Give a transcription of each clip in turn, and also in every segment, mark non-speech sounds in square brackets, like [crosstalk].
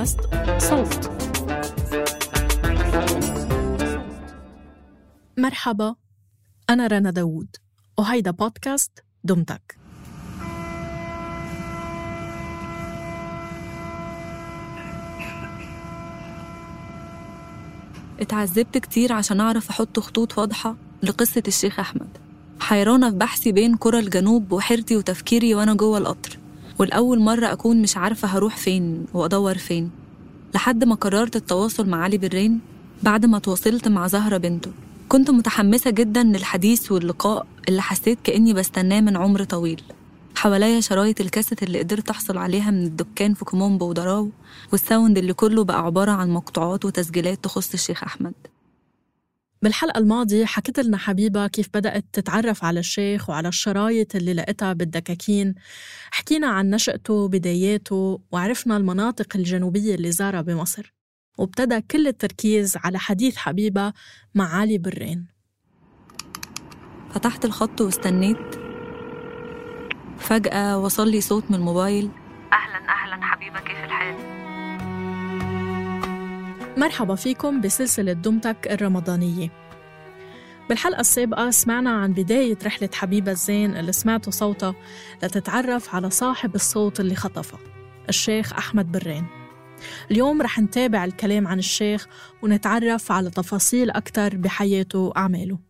بودكاست صوت. مرحبا أنا رنا داوود وهيدا بودكاست دمتك. اتعذبت كتير عشان أعرف أحط خطوط واضحة لقصة الشيخ أحمد. حيرانة في بحثي بين كرة الجنوب وحيرتي وتفكيري وأنا جوه القطر. والأول مرة أكون مش عارفة هروح فين وأدور فين لحد ما قررت التواصل مع علي برين بعد ما تواصلت مع زهرة بنته. كنت متحمسة جدا للحديث واللقاء اللي حسيت كأني بستناه من عمر طويل. حواليا شرايط الكاسيت اللي قدرت أحصل عليها من الدكان في كومومبو ودراو وال Sound اللي كله بقى عبارة عن مقطوعات وتسجيلات تخص الشيخ أحمد. بالحلقة الماضية حكيت لنا حبيبة كيف بدأت تتعرف على الشيخ وعلى الشرايط اللي لقيتها بالدكاكين. حكينا عن نشأته بداياته وعرفنا المناطق الجنوبية اللي زارها بمصر. وابتدى كل التركيز على حديث حبيبة مع علي برين. فتحت الخط واستنيت. فجأة وصل لي صوت من الموبايل. مرحبا فيكم بسلسلة دمتك الرمضانية. بالحلقة السابقة سمعنا عن بداية رحلة حبيبة الزين اللي سمعتوا صوتها لتتعرف على صاحب الصوت اللي خطفها الشيخ أحمد برين. اليوم رح نتابع الكلام عن الشيخ ونتعرف على تفاصيل أكثر بحياته وأعماله.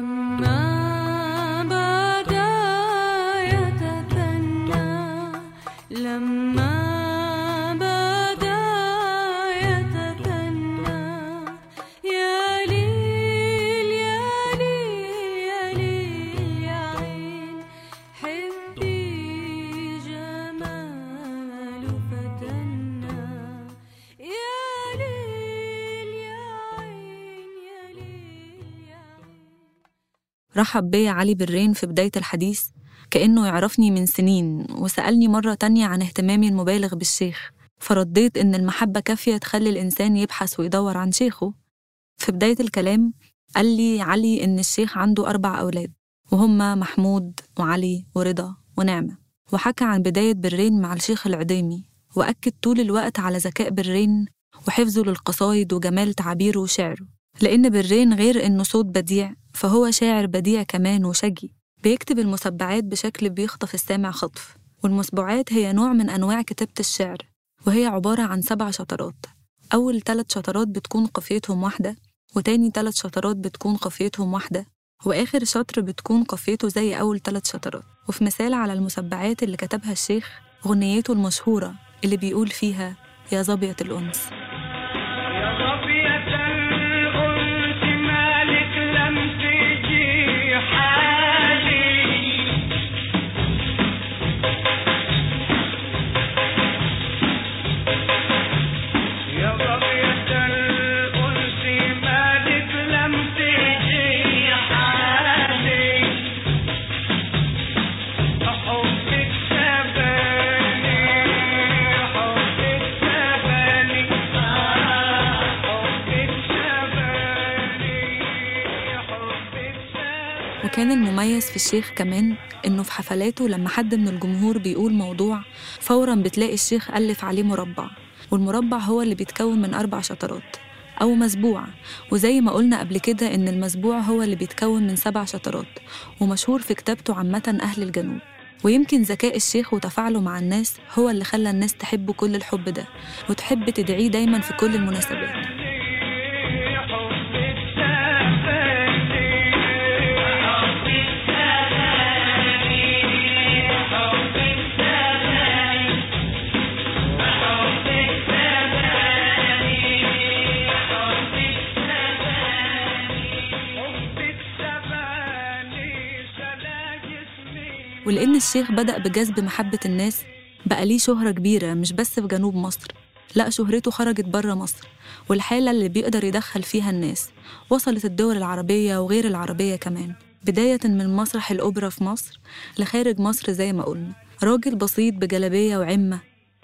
لما رحب بيا علي برين في بداية الحديث كأنه يعرفني من سنين وسألني مرة تانية عن اهتمامي المبالغ بالشيخ. فرديت إن المحبة كافية تخلي الإنسان يبحث ويدور عن شيخه. في بداية الكلام قال لي علي إن الشيخ عنده أربع أولاد وهما محمود وعلي ورضا ونعمة. وحكى عن بداية برين مع الشيخ العديمي وأكد طول الوقت على ذكاء برين وحفظه للقصايد وجمال تعابيره وشعره. لأن برين غير إنه صوت بديع فهو شاعر بديع كمان وشجي بيكتب المسبعات بشكل بيخطف السامع خطف. والمسبوعات هي نوع من أنواع كتابة الشعر وهي عبارة عن سبع شطرات. أول ثلاث شطرات بتكون قافيتهم واحدة وتاني ثلاث شطرات بتكون قافيتهم واحدة وآخر شطر بتكون قافيته زي أول ثلاث شطرات. وفي مثال على المسبعات اللي كتبها الشيخ أغنيته المشهورة اللي بيقول فيها يا ظبية الأنس. وكان المميز في الشيخ كمان إنه في حفلاته لما حد من الجمهور بيقول موضوع فورا بتلاقي الشيخ ألف عليه مربع والمربع هو اللي بيتكون من أربع شطرات أو مسبوع وزي ما قلنا قبل كده إن المسبوع هو اللي بيتكون من سبع شطرات ومشهور في كتابته عامة أهل الجنوب. ويمكن ذكاء الشيخ وتفاعله مع الناس هو اللي خلى الناس تحبه كل الحب ده وتحب تدعيه دايما في كل المناسبات. ولأن الشيخ بدأ بجذب محبة الناس بقى ليه شهرة كبيرة مش بس في جنوب مصر لا شهرته خرجت بره مصر والحالة اللي بيقدر يدخل فيها الناس وصلت الدول العربية وغير العربية كمان بداية من مسرح الأوبرا في مصر لخارج مصر زي ما قلنا راجل بسيط بجلابية وعمة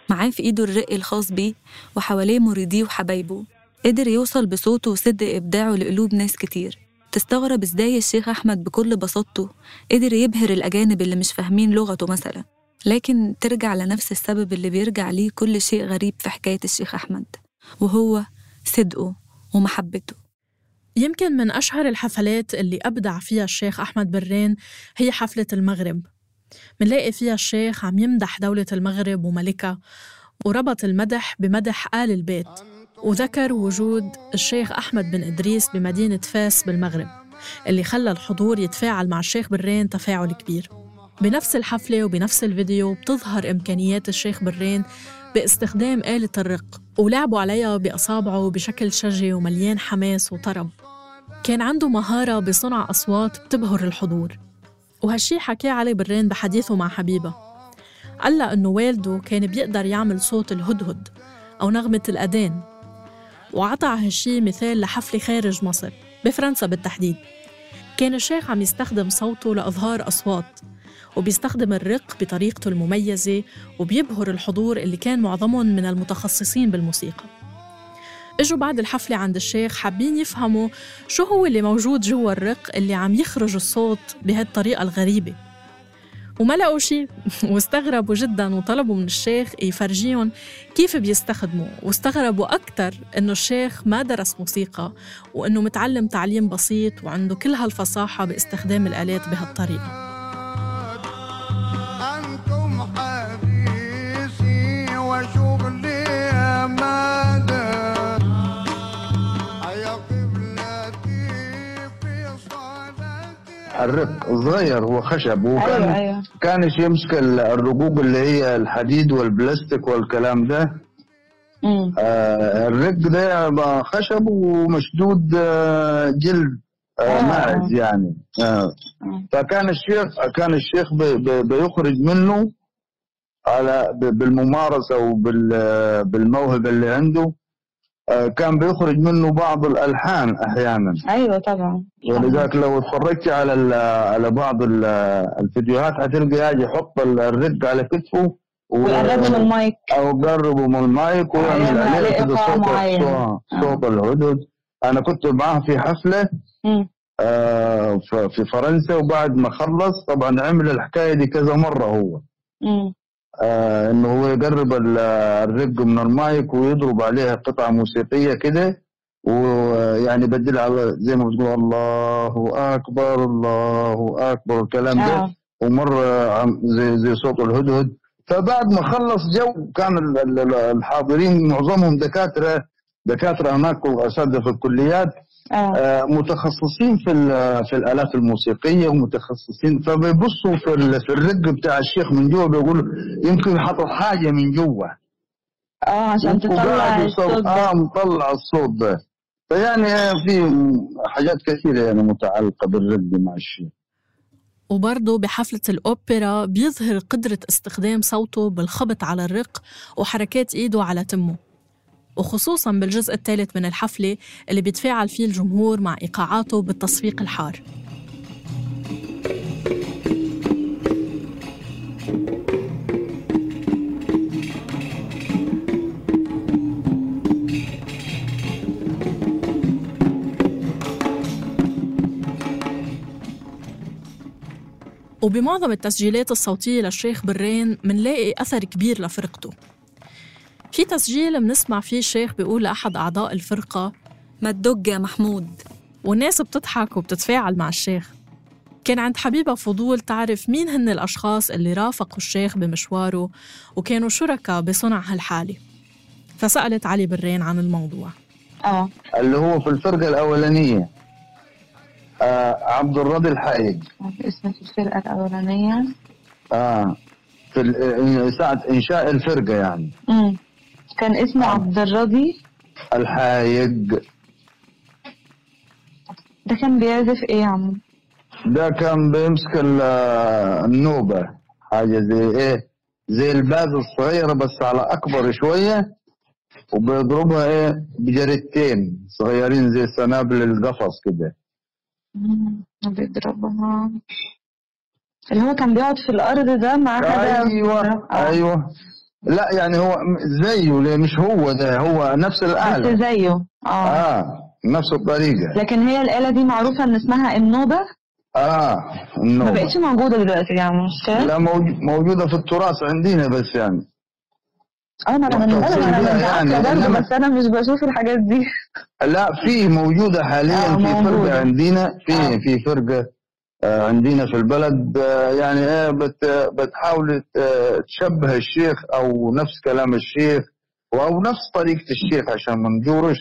معاه في إيده الرق الخاص بيه وحواليه مريديه وحبايبه قدر يوصل بصوته وصدق إبداعه لقلوب ناس كتير. تستغرب إزاي الشيخ أحمد بكل بساطته قدر يبهر الأجانب اللي مش فاهمين لغته مثلا. لكن ترجع لنفس السبب اللي بيرجع ليه كل شيء غريب في حكاية الشيخ أحمد وهو صدقه ومحبته. يمكن من أشهر الحفلات اللي أبدع فيها الشيخ أحمد برين هي حفلة المغرب. منلاقي فيها الشيخ عم يمدح دولة المغرب وملكها وربط المدح بمدح آل البيت. وذكر وجود الشيخ أحمد بن إدريس بمدينة فاس بالمغرب اللي خلى الحضور يتفاعل مع الشيخ برين تفاعل كبير. بنفس الحفلة وبنفس الفيديو بتظهر إمكانيات الشيخ برين باستخدام آلة الرق ولعبوا عليها بأصابعه بشكل شجي ومليان حماس وطرب. كان عنده مهارة بصنع أصوات بتبهر الحضور. وهالشي حكاه علي برين بحديثه مع حبيبة. قال لها إنه والده كان بيقدر يعمل صوت الهدهد أو نغمة الأذان. وعطى هالشي مثال لحفلة خارج مصر بفرنسا بالتحديد. كان الشيخ عم يستخدم صوته لإظهار أصوات وبيستخدم الرق بطريقته المميزة وبيبهر الحضور اللي كان معظمهم من المتخصصين بالموسيقى. إجوا بعد الحفلة عند الشيخ حابين يفهموا شو هو اللي موجود جوا الرق اللي عم يخرج الصوت بهالطريقة الغريبة. وما لقوا شيء واستغربوا جدا وطلبوا من الشيخ يفرجيهم كيف بيستخدموا. واستغربوا أكثر إنه الشيخ ما درس موسيقى وإنه متعلم تعليم بسيط وعنده كل هالفصاحة باستخدام الآلات بهالطريقة. صلاتي الرق صغير هو خشب وكان أيوه أيوه. كانش يمسك ال- الرقوق اللي هي الحديد والبلاستيك والكلام ده. آه الرق ده خشب ومشدود آه جلد آه آه. ماعز يعني. آه. مم. فكان الشيخ كان الشيخ بي- بي- بيخرج منه على ب- بالممارسة وبالموهبة اللي عنده. آه كان بيخرج منه بعض الألحان أحيانا. أيوه طبعا. ولذلك لو اتفرجت على على بعض ال- الفيديوهات هتلقى قاعد يحط ال- الرق على كتفه ويقربوا من المايك. أو قربوا من المايك ويعمل يعمل عليه كده إيقاع صوت. صوت, آه. الهدهد. أنا كنت معاه في حفلة آه، في فرنسا وبعد ما خلص طبعا عمل الحكاية دي كذا مرة هو. آه إنه هو يقرب ال- الرق من المايك ويضرب عليها قطعة موسيقية كده ويعني بدل على زي ما بتقول الله أكبر الله أكبر الكلام ده ومره عم- زي زي صوت الهدهد. فبعد ما خلص جو كان ال- ال- ال- الحاضرين معظمهم دكاترة دكاترة هناك وأساتذة في الكليات. آه، متخصصين في ال- في الآلات الموسيقية ومتخصصين فبيبصوا في ال- في الرق بتاع الشيخ من جوا بيقولوا يمكن حاطط حاجة من جوا آه عشان تطلع الصوت آه مطلع الصوت ده. فيعني آه، في حاجات كثيرة يعني متعلقة بالرق مع الشيخ. وبرضه بحفلة الأوبرا بيظهر قدرة استخدام صوته بالخبط على الرق وحركات إيده على تمه. وخصوصا بالجزء الثالث من الحفلة اللي بيتفاعل فيه الجمهور مع إيقاعاته بالتصفيق الحار. وبمعظم التسجيلات الصوتية للشيخ برين منلاقي أثر كبير لفرقته. في تسجيل منسمع فيه الشيخ بيقول لأحد أعضاء الفرقة ما تدق يا محمود. والناس بتضحك وبتتفاعل مع الشيخ. كان عند حبيبة فضول تعرف مين هن الأشخاص اللي رافقوا الشيخ بمشواره وكانوا شركاء بصنع هالحالة. فسألت علي برين عن الموضوع. آه. اللي هو في الفرقة الأولانية. آه عبد الراضي الحايج اسم الفرقة الأولانية. آه في ال- ساعة إنشاء الفرقة يعني. كان اسمه عبد الراضي الحايج. ده كان بيعزف إيه يا عم؟ ده كان بيمسك ال- النوبة حاجة زي إيه زي الباز الصغيرة بس على أكبر شوية وبيضربها إيه بجريتين صغيرين زي سنابل القفص كده. بيضربها. اللي هو كان بيقعد في الأرض ده مع حدا أيوة. أيوة. لا يعني هو زيه ليه؟ مش هو ده هو نفس بس الآلة زيه. آه. آه نفس الطريقة. لكن هي الآلة دي معروفة إن اسمها النوبة؟ آه ما النوبة بقتش موجودة دلوقتي يعني مش؟ لا موج- موجودة في التراث عندنا بس يعني. آه ما أنا أنا يعني بس أنا مش بشوف الحاجات دي. لا في موجودة حاليا آه، في. فرقة عندنا في آه. في فرقة. عندنا في البلد آه، يعني إيه بت بتحاول آه، تشبه الشيخ أو نفس كلام الشيخ أو نفس طريقة الشيخ عشان ما نجورش.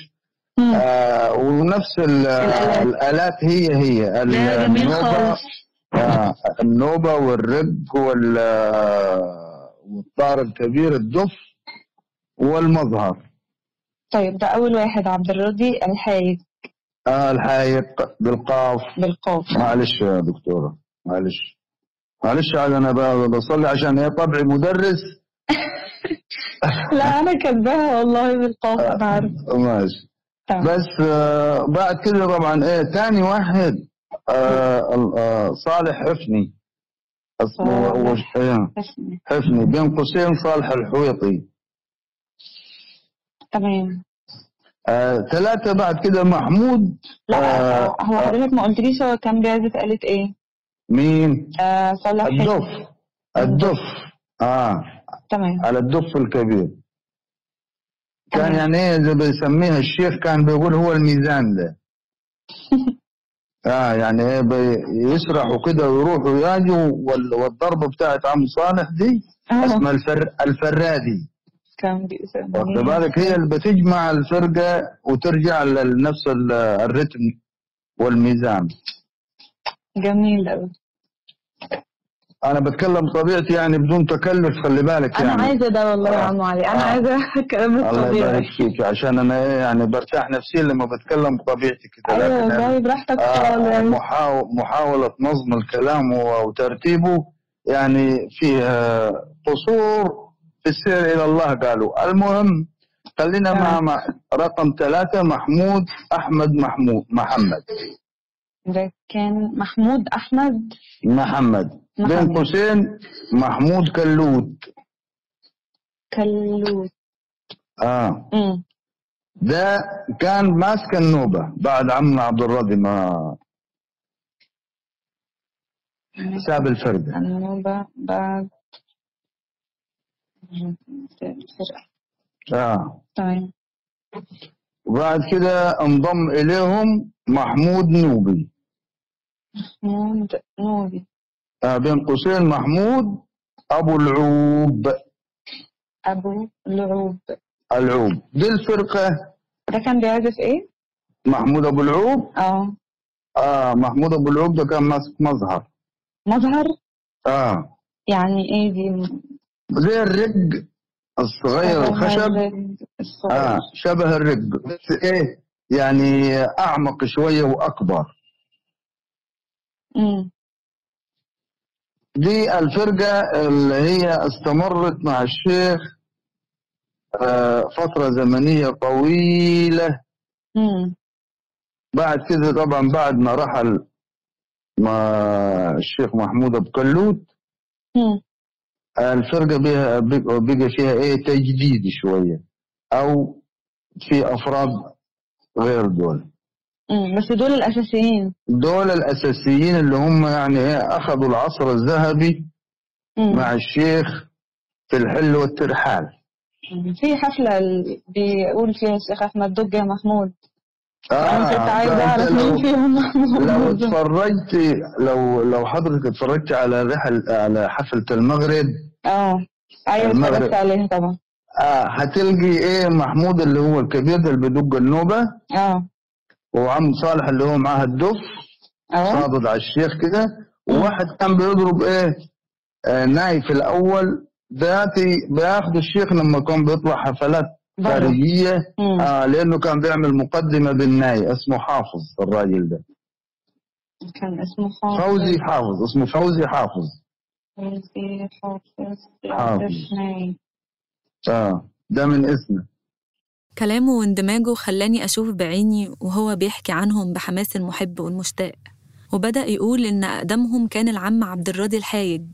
آه، ونفس ال- الآلات. الآلات هي هي. ال- لا جميل النوبة خالص. آه، النوبة والرق وال آه، والطار الكبير الدف والمظهر. طيب ده أول واحد عبد الراضي الحايد. آه الحايق بالقاف. بالقاف. معلش يا دكتورة معلش. معلش أنا ب- بصلي عشان هي طبعي مدرس. [laughs] لا أنا كاتباها والله بالقاف أنا عارفة. ماشي. تمام. بس آه بعد كده طبعا إيه تاني واحد آه آه صالح حفني. اسمه. حفني بين قوسين صالح الحويطي. تمام. آه ثلاثة بعد كده محمود. لا آه هو آه. حضرتك ما قلتليش هو كان بيعزف آلة إيه؟ مين؟ آه حلمي. الدف. الدف. آه. تمام. على الدف الكبير. كان تمام. يعني إيه زي بيسميها الشيخ كان بيقول هو الميزان ده. [laughs] آه يعني إيه بيسرحوا كده ويروحوا ويجوا وال- والضربه بتاعت عم صالح دي آه. اسمها الفر الفرادي. كان واخد بالك؟ هي اللي بتجمع الفرقة وترجع لنفس ال- الرتم والميزان. جميل أنا بتكلم طبيعتي يعني بدون تكلف خلي بالك أنا يعني. عايزة ده والله يا آه. عم علي. أنا آه. عايزة [laughs] الكلام الله يبارك الطبيعي فيك عشان أنا إيه يعني برتاح نفسيا لما بتكلم بطبيعتي كده. أيوة لكن والله براحتك آه خالص. محاو- محاولة نظم الكلام وترتيبه يعني فيها قصور في السير إلى الله قالوا. المهم خلينا مع تمام. مع رقم ثلاثة محمود أحمد محمود محمد. ده كان محمود أحمد؟ محمد. بين. قوسين محمود كلود. كلوت آه. امم ده كان ماسك النوبة بعد عمنا عبد الراضي ما ساب الفردة النوبة بعد آه. تمام وبعد كده انضم إليهم محمود نوبي. محمود نوبي. آه بين قوسين محمود أبو العوب. أبو لعوب العوب. دي الفرقة. ده كان بيعزف إيه؟ محمود أبو العوب؟ آه. آه محمود أبو العوب ده كان ماسك مظهر. مظهر؟ آه. يعني إيه دي؟ زي الرق الصغير الخشب. الصغير. آه شبه الرق. بس إيه يعني أعمق شوية وأكبر. امم دي الفرقة اللي هي استمرت مع الشيخ آه، فترة زمنية طويلة. امم بعد كده طبعا بعد ما رحل مع الشيخ محمود أبو كلوت الفرقة بها بقى فيها إيه؟ تجديد شوية. أو في أفراد غير دول. بس دول الأساسيين. دول الأساسيين اللي هم يعني إيه؟ أخذوا العصر الذهبي مع الشيخ في الحل والترحال. في حفلة بيقول فيها الشيخ أحمد دج يا محمود. أنا كنت أعرف لو- مين فيهم [laughs] لو اتفرجت لو لو حضرتك اتفرجت على رحل على حفلة المغرب. آه أيوة المغرب. اتفرجت عليها طبعا. آه هتلقي إيه محمود اللي هو الكبير ده اللي بيدق النوبة؟ آه. وعم صالح اللي هو معاه الدف آه صادد على الشيخ كده. وواحد كان بيضرب إيه؟ آه ناي في الأول. ذاتي بياخد الشيخ لما كان بيطلع حفلات. مم. آه لأنه كان بيعمل مقدمة بالناي اسمه حافظ الراجل ده. كان اسمه حافظ. فوزي حافظ اسمه فوزي حافظ. فوزي حافظ حافظ. آه ده من اسمه. كلامه واندماجه خلاني أشوف بعيني وهو بيحكي عنهم بحماس المحب والمشتاق. وبدأ يقول إن أقدمهم كان العم عبد الراضي الحايج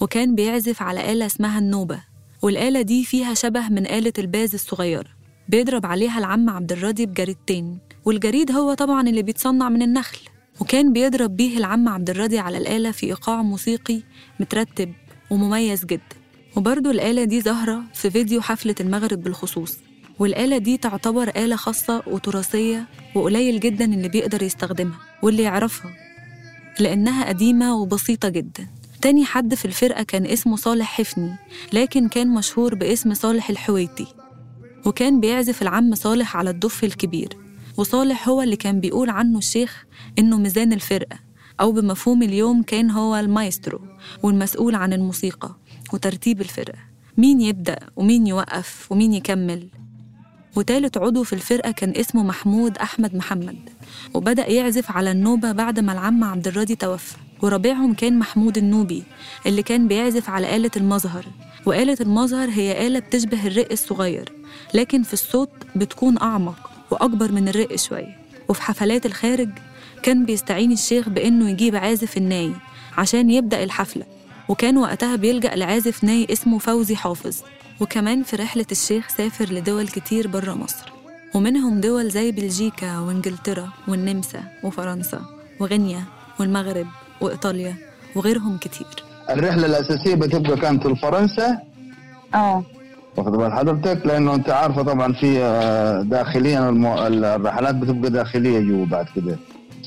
وكان بيعزف على آلة اسمها النوبة. والآلة دي فيها شبه من آلة الباز الصغيرة. بيضرب عليها العم عبد الراضي بجريدتين والجريد هو طبعا اللي بيتصنع من النخل. وكان بيضرب بيه العم عبد الراضي على الآلة في إيقاع موسيقي مترتب ومميز جدا. وبرضه الآلة دي ظاهرة في فيديو حفلة المغرب بالخصوص. والآلة دي تعتبر آلة خاصة وتراثية وقليل جدا اللي بيقدر يستخدمها واللي يعرفها لأنها قديمة وبسيطة جدا. تاني حد في الفرقة كان اسمه صالح حفني لكن كان مشهور باسم صالح الحويتي وكان بيعزف العم صالح على الدف الكبير وصالح هو اللي كان بيقول عنه الشيخ إنه ميزان الفرقة أو بمفهوم اليوم كان هو المايسترو والمسؤول عن الموسيقى وترتيب الفرقة مين يبدأ ومين يوقف ومين يكمل. وتالت عضو في الفرقة كان اسمه محمود أحمد محمد وبدأ يعزف على النوبة بعد ما العم عبد الراضي توفى. ورابعهم كان محمود النوبي اللي كان بيعزف على آلة المظهر. وآلة المظهر هي آلة بتشبه الرق الصغير لكن في الصوت بتكون أعمق وأكبر من الرق شوية. وفي حفلات الخارج كان بيستعين الشيخ بإنه يجيب عازف الناي عشان يبدأ الحفلة. وكان وقتها بيلجأ لعازف ناي اسمه فوزي حافظ. وكمان في رحلة الشيخ سافر لدول كتير برا مصر. ومنهم دول زي بلجيكا وإنجلترا والنمسا وفرنسا وغينيا والمغرب. وإيطاليا وغيرهم كتير. الرحلة الأساسية بتبقى كانت لفرنسا آه. واخد بال حضرتك؟ لأنه أنت عارفة طبعا في آه، داخليا المو... الرحلات بتبقى داخلية جوا بعد كده.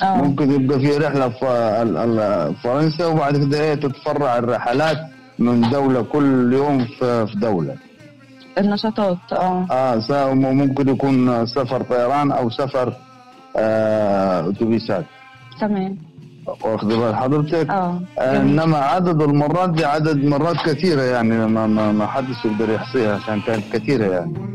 آه. ممكن يبقى في رحلة في ال- ال- فرنسا وبعد كده إيه تتفرع الرحلات من دولة كل يوم في دولة. النشاطات آه. آه سا- ممكن يكون سفر طيران أو سفر آه، أتوبيسات. تمام. واخد بال حضرتك آه. إنما عدد المرات دي عدد مرات كثيرة يعني ما ما, ما حدش يقدر يحصيها عشان كانت كثيرة يعني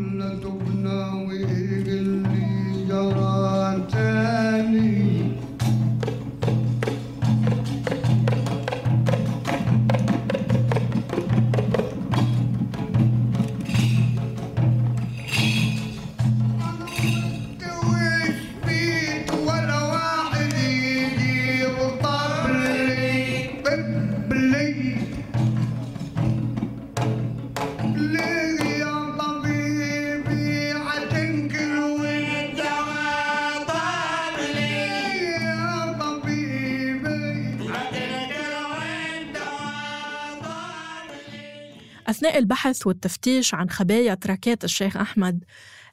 البحث والتفتيش عن خبايا تراكات الشيخ أحمد.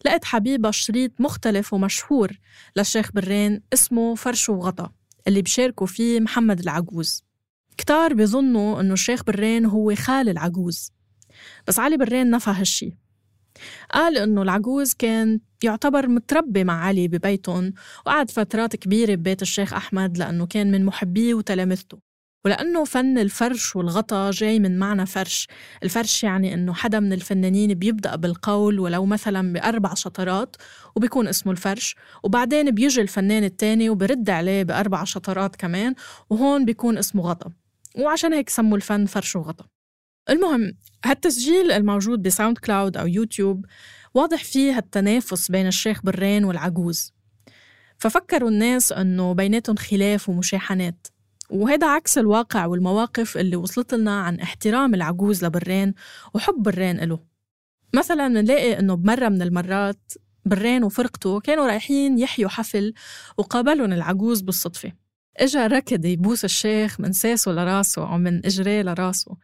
لقيت حبيبة شريط مختلف ومشهور للشيخ برين اسمه فرش وغطا اللي بشاركوا فيه محمد العجوز. كتار بيظنوا إنه الشيخ برين هو خال العجوز. بس علي برين نفى هالشي. قال إنه العجوز كان يعتبر متربي مع علي ببيتهم وقعد فترات كبيرة ببيت الشيخ أحمد لأنه كان من محبيه وتلامذته. ولأنه فن الفرش والغطا جاي من معنى فرش. الفرش يعني إنه حدا من الفنانين بيبدأ بالقول ولو مثلا بأربع شطرات وبيكون اسمه الفرش وبعدين بيجي الفنان التاني وبرد عليه بأربع شطرات كمان وهون بيكون اسمه غطا. وعشان هيك سموا الفن فرش وغطا. المهم هالتسجيل الموجود ب SoundCloud أو يوتيوب واضح فيه التنافس بين الشيخ برين والعجوز. ففكروا الناس أنه بيناتهم خلاف ومشاحنات. وهذا عكس الواقع والمواقف اللي وصلت لنا عن احترام العجوز لبرين وحب برين له مثلا بنلاقي إنه بمرة من المرات برين وفرقته كانوا رايحين يحيوا حفل وقابلهم العجوز بالصدفة. إجا ركض يبوس الشيخ من ساسه لراسه أو من إجريه لراسه.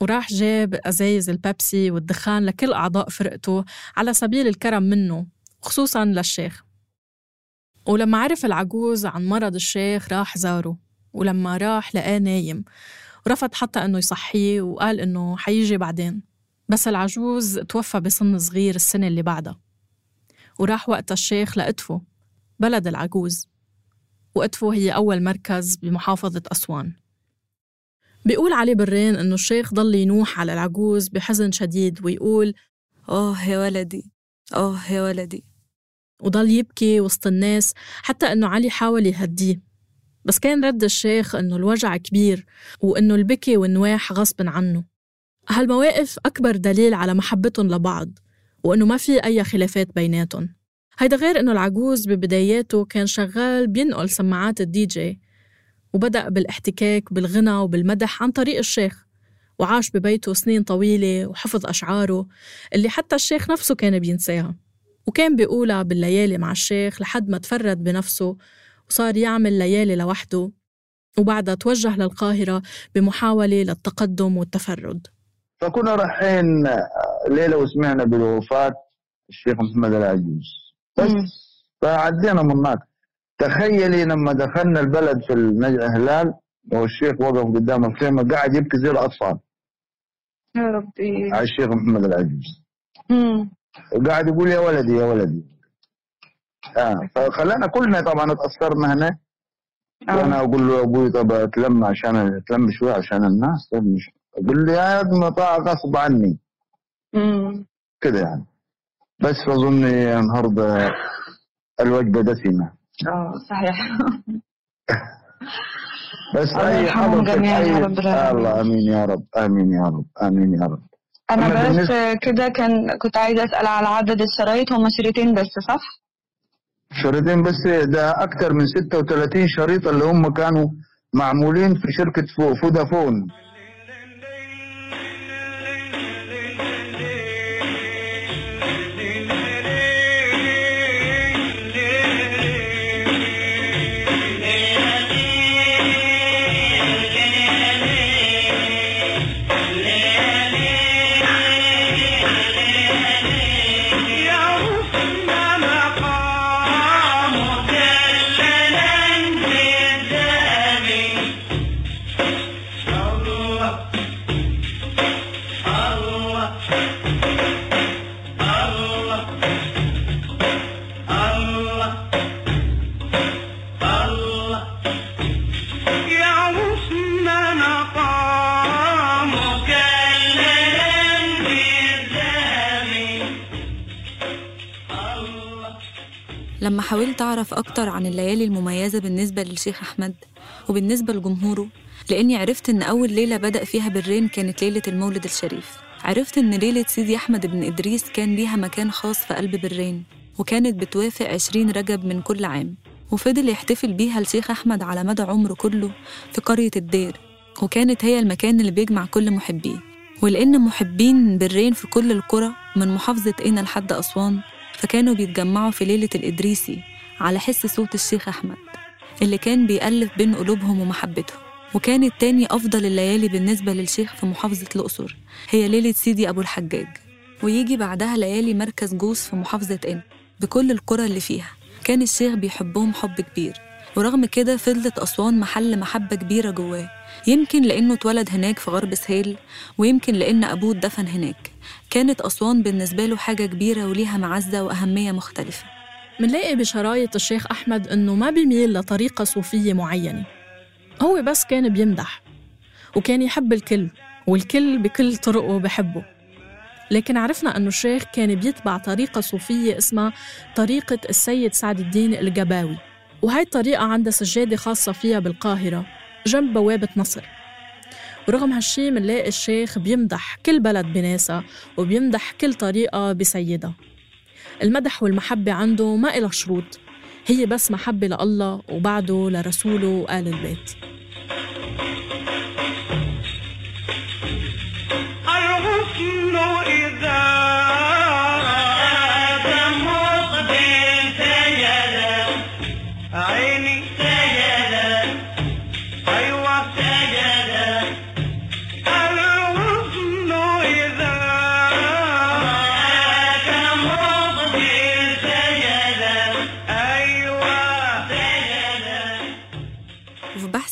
وراح جاب أزايز البيبسي والدخان لكل أعضاء فرقته على سبيل الكرم منه وخصوصا للشيخ. ولما عرف العجوز عن مرض الشيخ راح زاره. ولما راح لقاه نايم. ورفض حتى إنه يصحيه وقال إنه حيجي بعدين. بس العجوز توفى بسن صغير السنة اللي بعدها. وراح وقتها الشيخ لأدفو بلد العجوز. وأدفو هي أول مركز بمحافظة أسوان. بيقول علي برين إنه الشيخ ضل ينوح على العجوز بحزن شديد ويقول آه يا ولدي آه يا ولدي. وضل يبكي وسط الناس حتى إنه علي حاول يهديه. بس كان رد الشيخ إنه الوجع كبير وإنه البكي والنواح غصب عنه. هالمواقف أكبر دليل على محبتهم لبعض وإنه ما في أي خلافات بيناتهم. هيدا غير إنه العجوز ببداياته كان شغال بينقل سماعات الدي جي وبدأ بالاحتكاك بالغنى وبالمدح عن طريق الشيخ وعاش ببيته سنين طويلة وحفظ أشعاره اللي حتى الشيخ نفسه كان بينساها. وكان بيقولها بالليالي مع الشيخ لحد ما تفرد بنفسه وصار يعمل ليالي لوحده وبعدها توجه للقاهرة بمحاولة للتقدم والتفرد. فكنا رايحين ليلة وسمعنا بوفاة الشيخ محمد العجوز. بس. فعدينا من هناك. تخيلي لما دخلنا البلد في النجع هلال والشيخ وقف قدام الخيمة قاعد يبكي زي الأطفال. يا ربي. على الشيخ محمد العجوز. مم. وقاعد يقول يا ولدي يا ولدي. آه فخلانا كلنا طبعا اتأثرنا هناك آه. أقول له أبوي طب أتلم عشان أتلم شوي عشان الناس طب مش أقول لي يا ابن طاعة غصب عني. كده يعني بس أظن النهارده الوجبة دسمة آه صحيح [laughs] بس أي حضرتك جميعاً يا رب. الله آمين يا رب آمين يا رب آمين يا رب أنا بس كده كان كنت عايزة أسأل على عدد الشرايط هم شريطين بس صح؟ شريطين بس ده أكثر من 36 شريط اللي هم كانوا معمولين في شركة فو- فودافون. لما حاولت أعرف أكتر عن الليالي المميزة بالنسبة للشيخ أحمد وبالنسبة لجمهوره لأني عرفت إن أول ليلة بدأ فيها بالرين كانت ليلة المولد الشريف. عرفت إن ليلة سيدي أحمد بن إدريس كان ليها مكان خاص في قلب بالرين وكانت بتوافق عشرين رجب من كل عام وفضل يحتفل بيها الشيخ أحمد على مدى عمره كله في قرية الدير وكانت هي المكان اللي بيجمع كل محبيه. ولأن محبين بالرين في كل القرى من محافظة قنا لحد أسوان فكانوا بيتجمعوا في ليلة الإدريسي على حس صوت الشيخ أحمد اللي كان بيألف بين قلوبهم ومحبتهم. وكانت تاني أفضل الليالي بالنسبة للشيخ في محافظة الأقصر هي ليلة سيدي أبو الحجاج. ويجي بعدها ليالي مركز جوز في محافظة قنا بكل القرى اللي فيها. كان الشيخ بيحبهم حب كبير. ورغم كده فضلت أسوان محل محبة كبيرة جواه. يمكن لأنه اتولد هناك في غرب سهيل ويمكن لأن أبوه اتدفن هناك. كانت أسوان بالنسبة له حاجة كبيرة وليها معزة وأهمية مختلفة. منلاقي بشرايط الشيخ أحمد إنه ما بيميل لطريقة صوفية معينة. هو بس كان بيمدح وكان يحب الكل والكل بكل طرقه بحبه. لكن عرفنا أنه الشيخ كان بيتبع طريقة صوفية اسمها طريقة السيد سعد الدين الجباوي. وهاي الطريقة عندها سجادة خاصة فيها بالقاهرة جنب بوابة نصر. ورغم هالشي منلاقي الشيخ بيمدح كل بلد بناسها وبيمدح كل طريقة بسيدها المدح والمحبة عنده ما إلها شروط هي بس محبة لله وبعده لرسوله وآل البيت.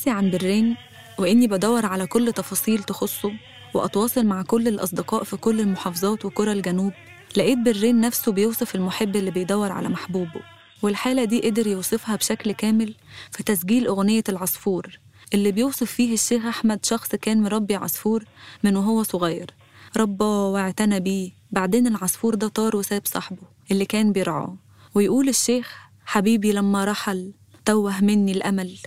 بحثي عن برين وإني بدور على كل تفاصيل تخصه وأتواصل مع كل الأصدقاء في كل المحافظات وقرى الجنوب لقيت برين نفسه بيوصف المحب اللي بيدور على محبوبه والحالة دي قدر يوصفها بشكل كامل في تسجيل أغنية العصفور اللي بيوصف فيه الشيخ أحمد شخص كان مربي عصفور من وهو صغير رباه واعتنى بيه بعدين العصفور ده طار وساب صاحبه اللي كان بيرعاه ويقول الشيخ حبيبي لما رحل توه مني الأمل.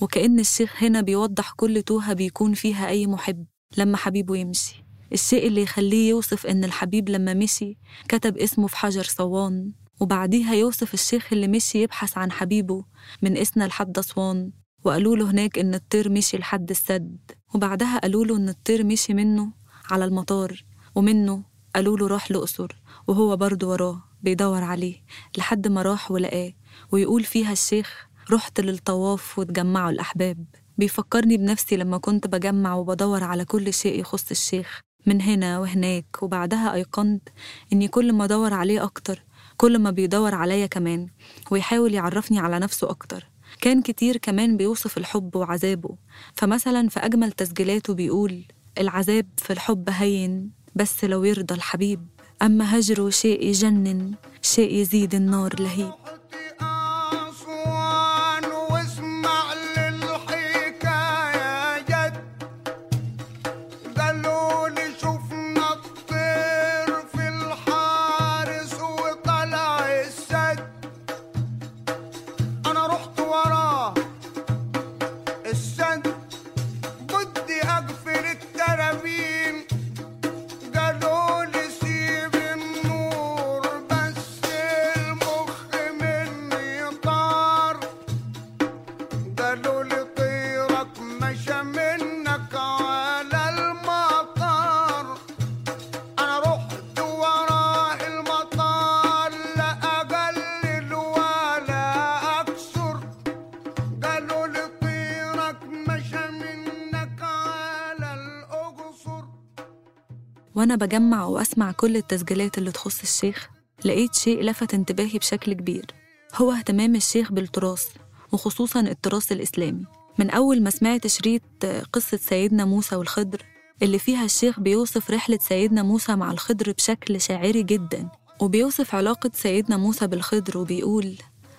وكأن الشيخ هنا بيوضح كل توهة بيكون فيها أي محب لما حبيبه يمشي الشيء اللي يخليه يوصف إن الحبيب لما مشي كتب اسمه في حجر صوان. وبعديها يوصف الشيخ اللي مشي يبحث عن حبيبه من إسنا لحد أسوان. وقالوا له هناك إن الطير مشي لحد السد. وبعدها قالوا له إن الطير مشي منه على المطار. ومنه قالوا له راح الأقصر. وهو برضه وراه بيدور عليه لحد ما راح ولقاه. ويقول فيها الشيخ رحت للطواف وتجمعوا الأحباب. بيفكرني بنفسي لما كنت بجمع وبدور على كل شيء يخص الشيخ من هنا وهناك وبعدها أيقنت إني كل ما أدور عليه أكتر كل ما بيدور عليا كمان ويحاول يعرفني على نفسه أكتر. كان كتير كمان بيوصف الحب وعذابه. فمثلا في أجمل تسجيلاته بيقول العذاب في الحب هين بس لو يرضى الحبيب. أما هجره شيء يجنن شيء يزيد النار لهيب. وأنا بجمع وأسمع كل التسجيلات اللي تخص الشيخ لقيت شيء لفت انتباهي بشكل كبير. هو اهتمام الشيخ بالتراث وخصوصا التراث الإسلامي. من أول ما سمعت شريط قصة سيدنا موسى والخضر اللي فيها الشيخ بيوصف رحلة سيدنا موسى مع الخضر بشكل شاعري جدا وبيوصف علاقة سيدنا موسى بالخضر وبيقول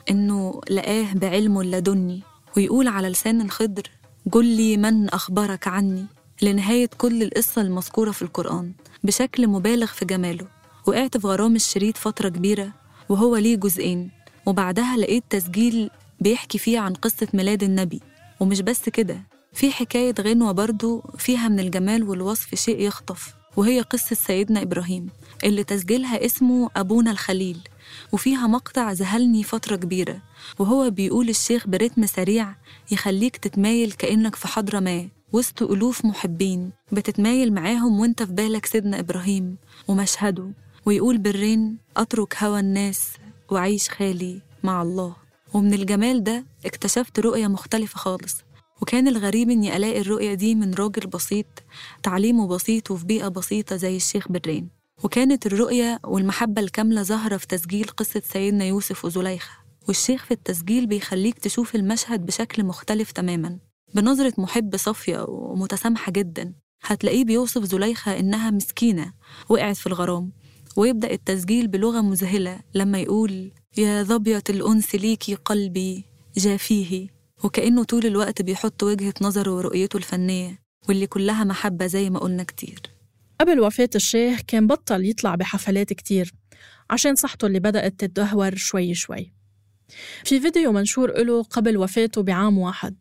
إنه لقاه بعلمه اللدني ويقول على لسان الخضر قل لي من أخبرك عني؟ لنهاية كل القصة المذكورة في القرآن. بشكل مبالغ في جماله وقعت في غرام الشريط فترة كبيرة وهو ليه جزئين وبعدها لقيت تسجيل بيحكي فيه عن قصة ميلاد النبي. ومش بس كده في حكاية غنوة برضو فيها من الجمال والوصف شيء يخطف وهي قصة سيدنا إبراهيم اللي تسجيلها اسمه أبونا الخليل وفيها مقطع ذهلني فترة كبيرة وهو بيقول الشيخ برتم سريع يخليك تتمايل كأنك في حضرة ما. وسط ألوف محبين بتتمايل معاهم وانت في بالك سيدنا إبراهيم ومشهده ويقول بالرين أترك هوى الناس وعيش خالي مع الله. ومن الجمال ده اكتشفت رؤية مختلفة خالص وكان الغريب إني ألاقي الرؤية دي من راجل بسيط تعليمه بسيط وفي بيئة بسيطة زي الشيخ برين وكانت الرؤية والمحبة الكاملة ظاهرة في تسجيل قصة سيدنا يوسف وزليخة. والشيخ في التسجيل بيخليك تشوف المشهد بشكل مختلف تماما. بنظرة محب صافية ومتسامحة جدا هتلاقيه بيوصف زليخة إنها مسكينة وقعت في الغرام ويبدأ التسجيل بلغة مذهلة لما يقول يا ظبية الأنس ليكي قلبي جافيه. وكأنه طول الوقت بيحط وجهة نظره ورؤيته الفنية واللي كلها محبة زي ما قلنا كتير. قبل وفاة الشيخ كان بطل يطلع بحفلات كتير عشان صحته اللي بدأت تتدهور شوي شوي. في فيديو منشور له قبل وفاته بعام واحد.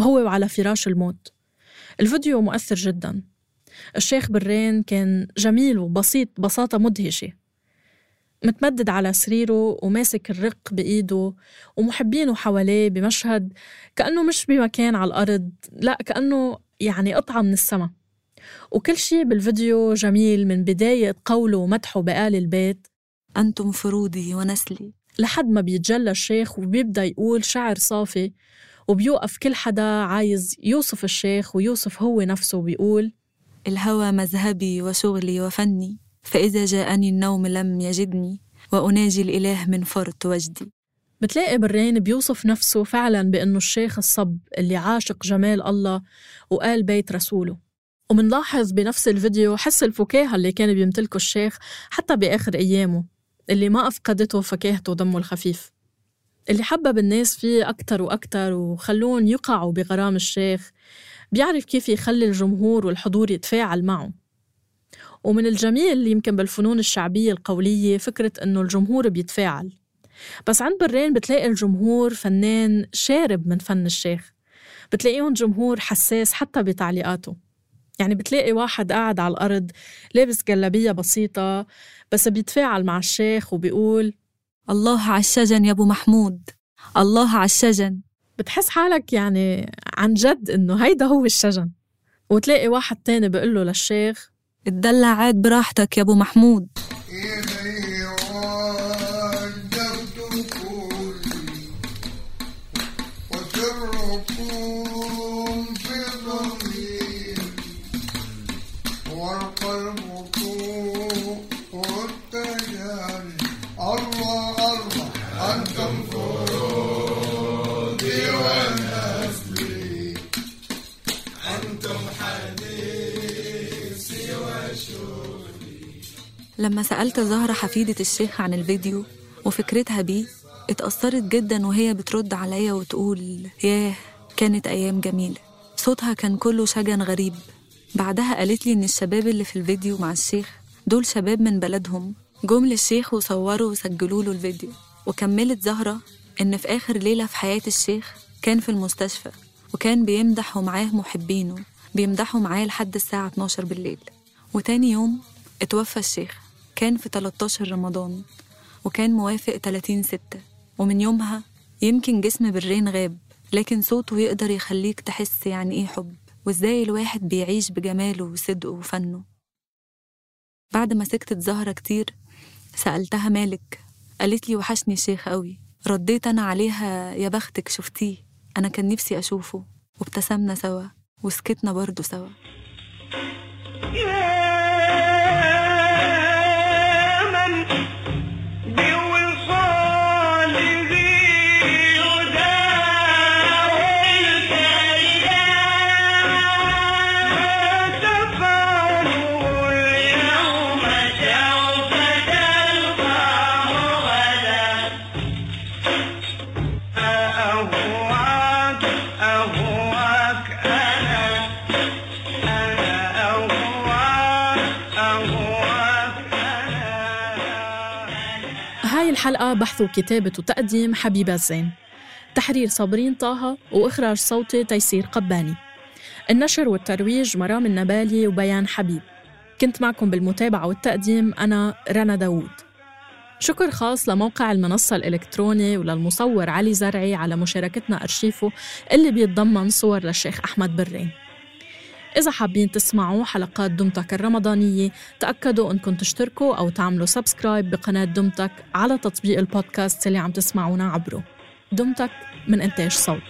هو وعلى فراش الموت. الفيديو مؤثر جدا. الشيخ برين كان جميل وبسيط بساطة مدهشة. متمدد على سريره وماسك الرق بإيده ومحبينه حواليه بمشهد كأنه مش بمكان على الأرض لا كأنه يعني قطعة من السما. وكل شي بالفيديو جميل من بداية قوله ومدحه بآل البيت أنتم فرودي ونسلي. لحد ما بيتجلى الشيخ وبيبدأ يقول شعر صافي وبيوقف كل حدا عايز يوصف الشيخ ويوصف هو نفسه وبيقول الهوى مذهبي وشغلي وفني فإذا جاءني النوم لم يجدني وأناجي الإله من فرط وجدي. بتلاقي برين بيوصف نفسه فعلا بأنه الشيخ الصب اللي عاشق جمال الله وقال بيت رسوله. ومنلاحظ بنفس الفيديو حس الفكاهة اللي كان بيمتلكه الشيخ حتى بآخر أيامه اللي ما أفقدته فكاهته ودمه الخفيف. اللي حبب الناس فيه أكتر وأكتر وخلون يقعوا بغرام الشيخ بيعرف كيف يخلي الجمهور والحضور يتفاعل معه. ومن الجميل يمكن بالفنون الشعبية القولية فكرة إنه الجمهور بيتفاعل. بس عند برين بتلاقي الجمهور فنان شارب من فن الشيخ. بتلاقيهم جمهور حساس حتى بتعليقاته. يعني بتلاقي واحد قاعد على الأرض لابس جلابية بسيطة بس بيتفاعل مع الشيخ وبيقول الله على الشجن يا أبو محمود. الله على الشجن بتحس حالك يعني عن جد إنه هيدا هو الشجن. وتلاقي واحد تاني بيقول له للشيخ اتدلع عاد براحتك يا أبو محمود. لما سألت زهرة حفيدة الشيخ عن الفيديو وفكرتها بيه اتأثرت جدا وهي بترد عليا وتقول ياه كانت أيام جميلة. صوتها كان كله شجن غريب. بعدها قالت لي إن الشباب اللي في الفيديو مع الشيخ دول شباب من بلدهم. جم للشيخ وصوروا وسجلوا له الفيديو. وكملت زهرة إن في آخر ليلة في حياة الشيخ كان في المستشفى وكان بيمدح ومعاه محبينه بيمدحوا معاه لحد الساعة 12 بالليل. وتاني يوم اتوفى الشيخ. كان في 13 رمضان وكان موافق 30 ستة. ومن يومها يمكن جسم برين غاب لكن صوته يقدر يخليك تحس يعني إيه حب وإزاي الواحد بيعيش بجماله وصدقه وفنه. بعد ما سكتت زهرة كتير سألتها مالك. قالت لي وحشني الشيخ قوي رديت أنا عليها يا بختك شفتيه؟ أنا كان نفسي أشوفه. وابتسمنا سوا وسكتنا برضه سوا. الحلقة بحث وكتابة وتقديم حبيبة الزين تحرير صابرين طه وإخراج صوتي تيسير قباني. النشر والترويج مرام النبالي وبيان حبيب. كنت معكم بالمتابعة والتقديم أنا رنا داوود. شكر خاص لموقع المنصة الإلكتروني وللمصور علي زرعي على مشاركتنا أرشيفه اللي بيتضمن صور للشيخ أحمد برين. إذا حابين تسمعوا حلقات دمتك الرمضانية تأكدوا أنكم تشتركوا أو تعملوا سبسكرايب بقناة دمتك على تطبيق البودكاست اللي عم تسمعونا عبره. دمتك من إنتاج صوت.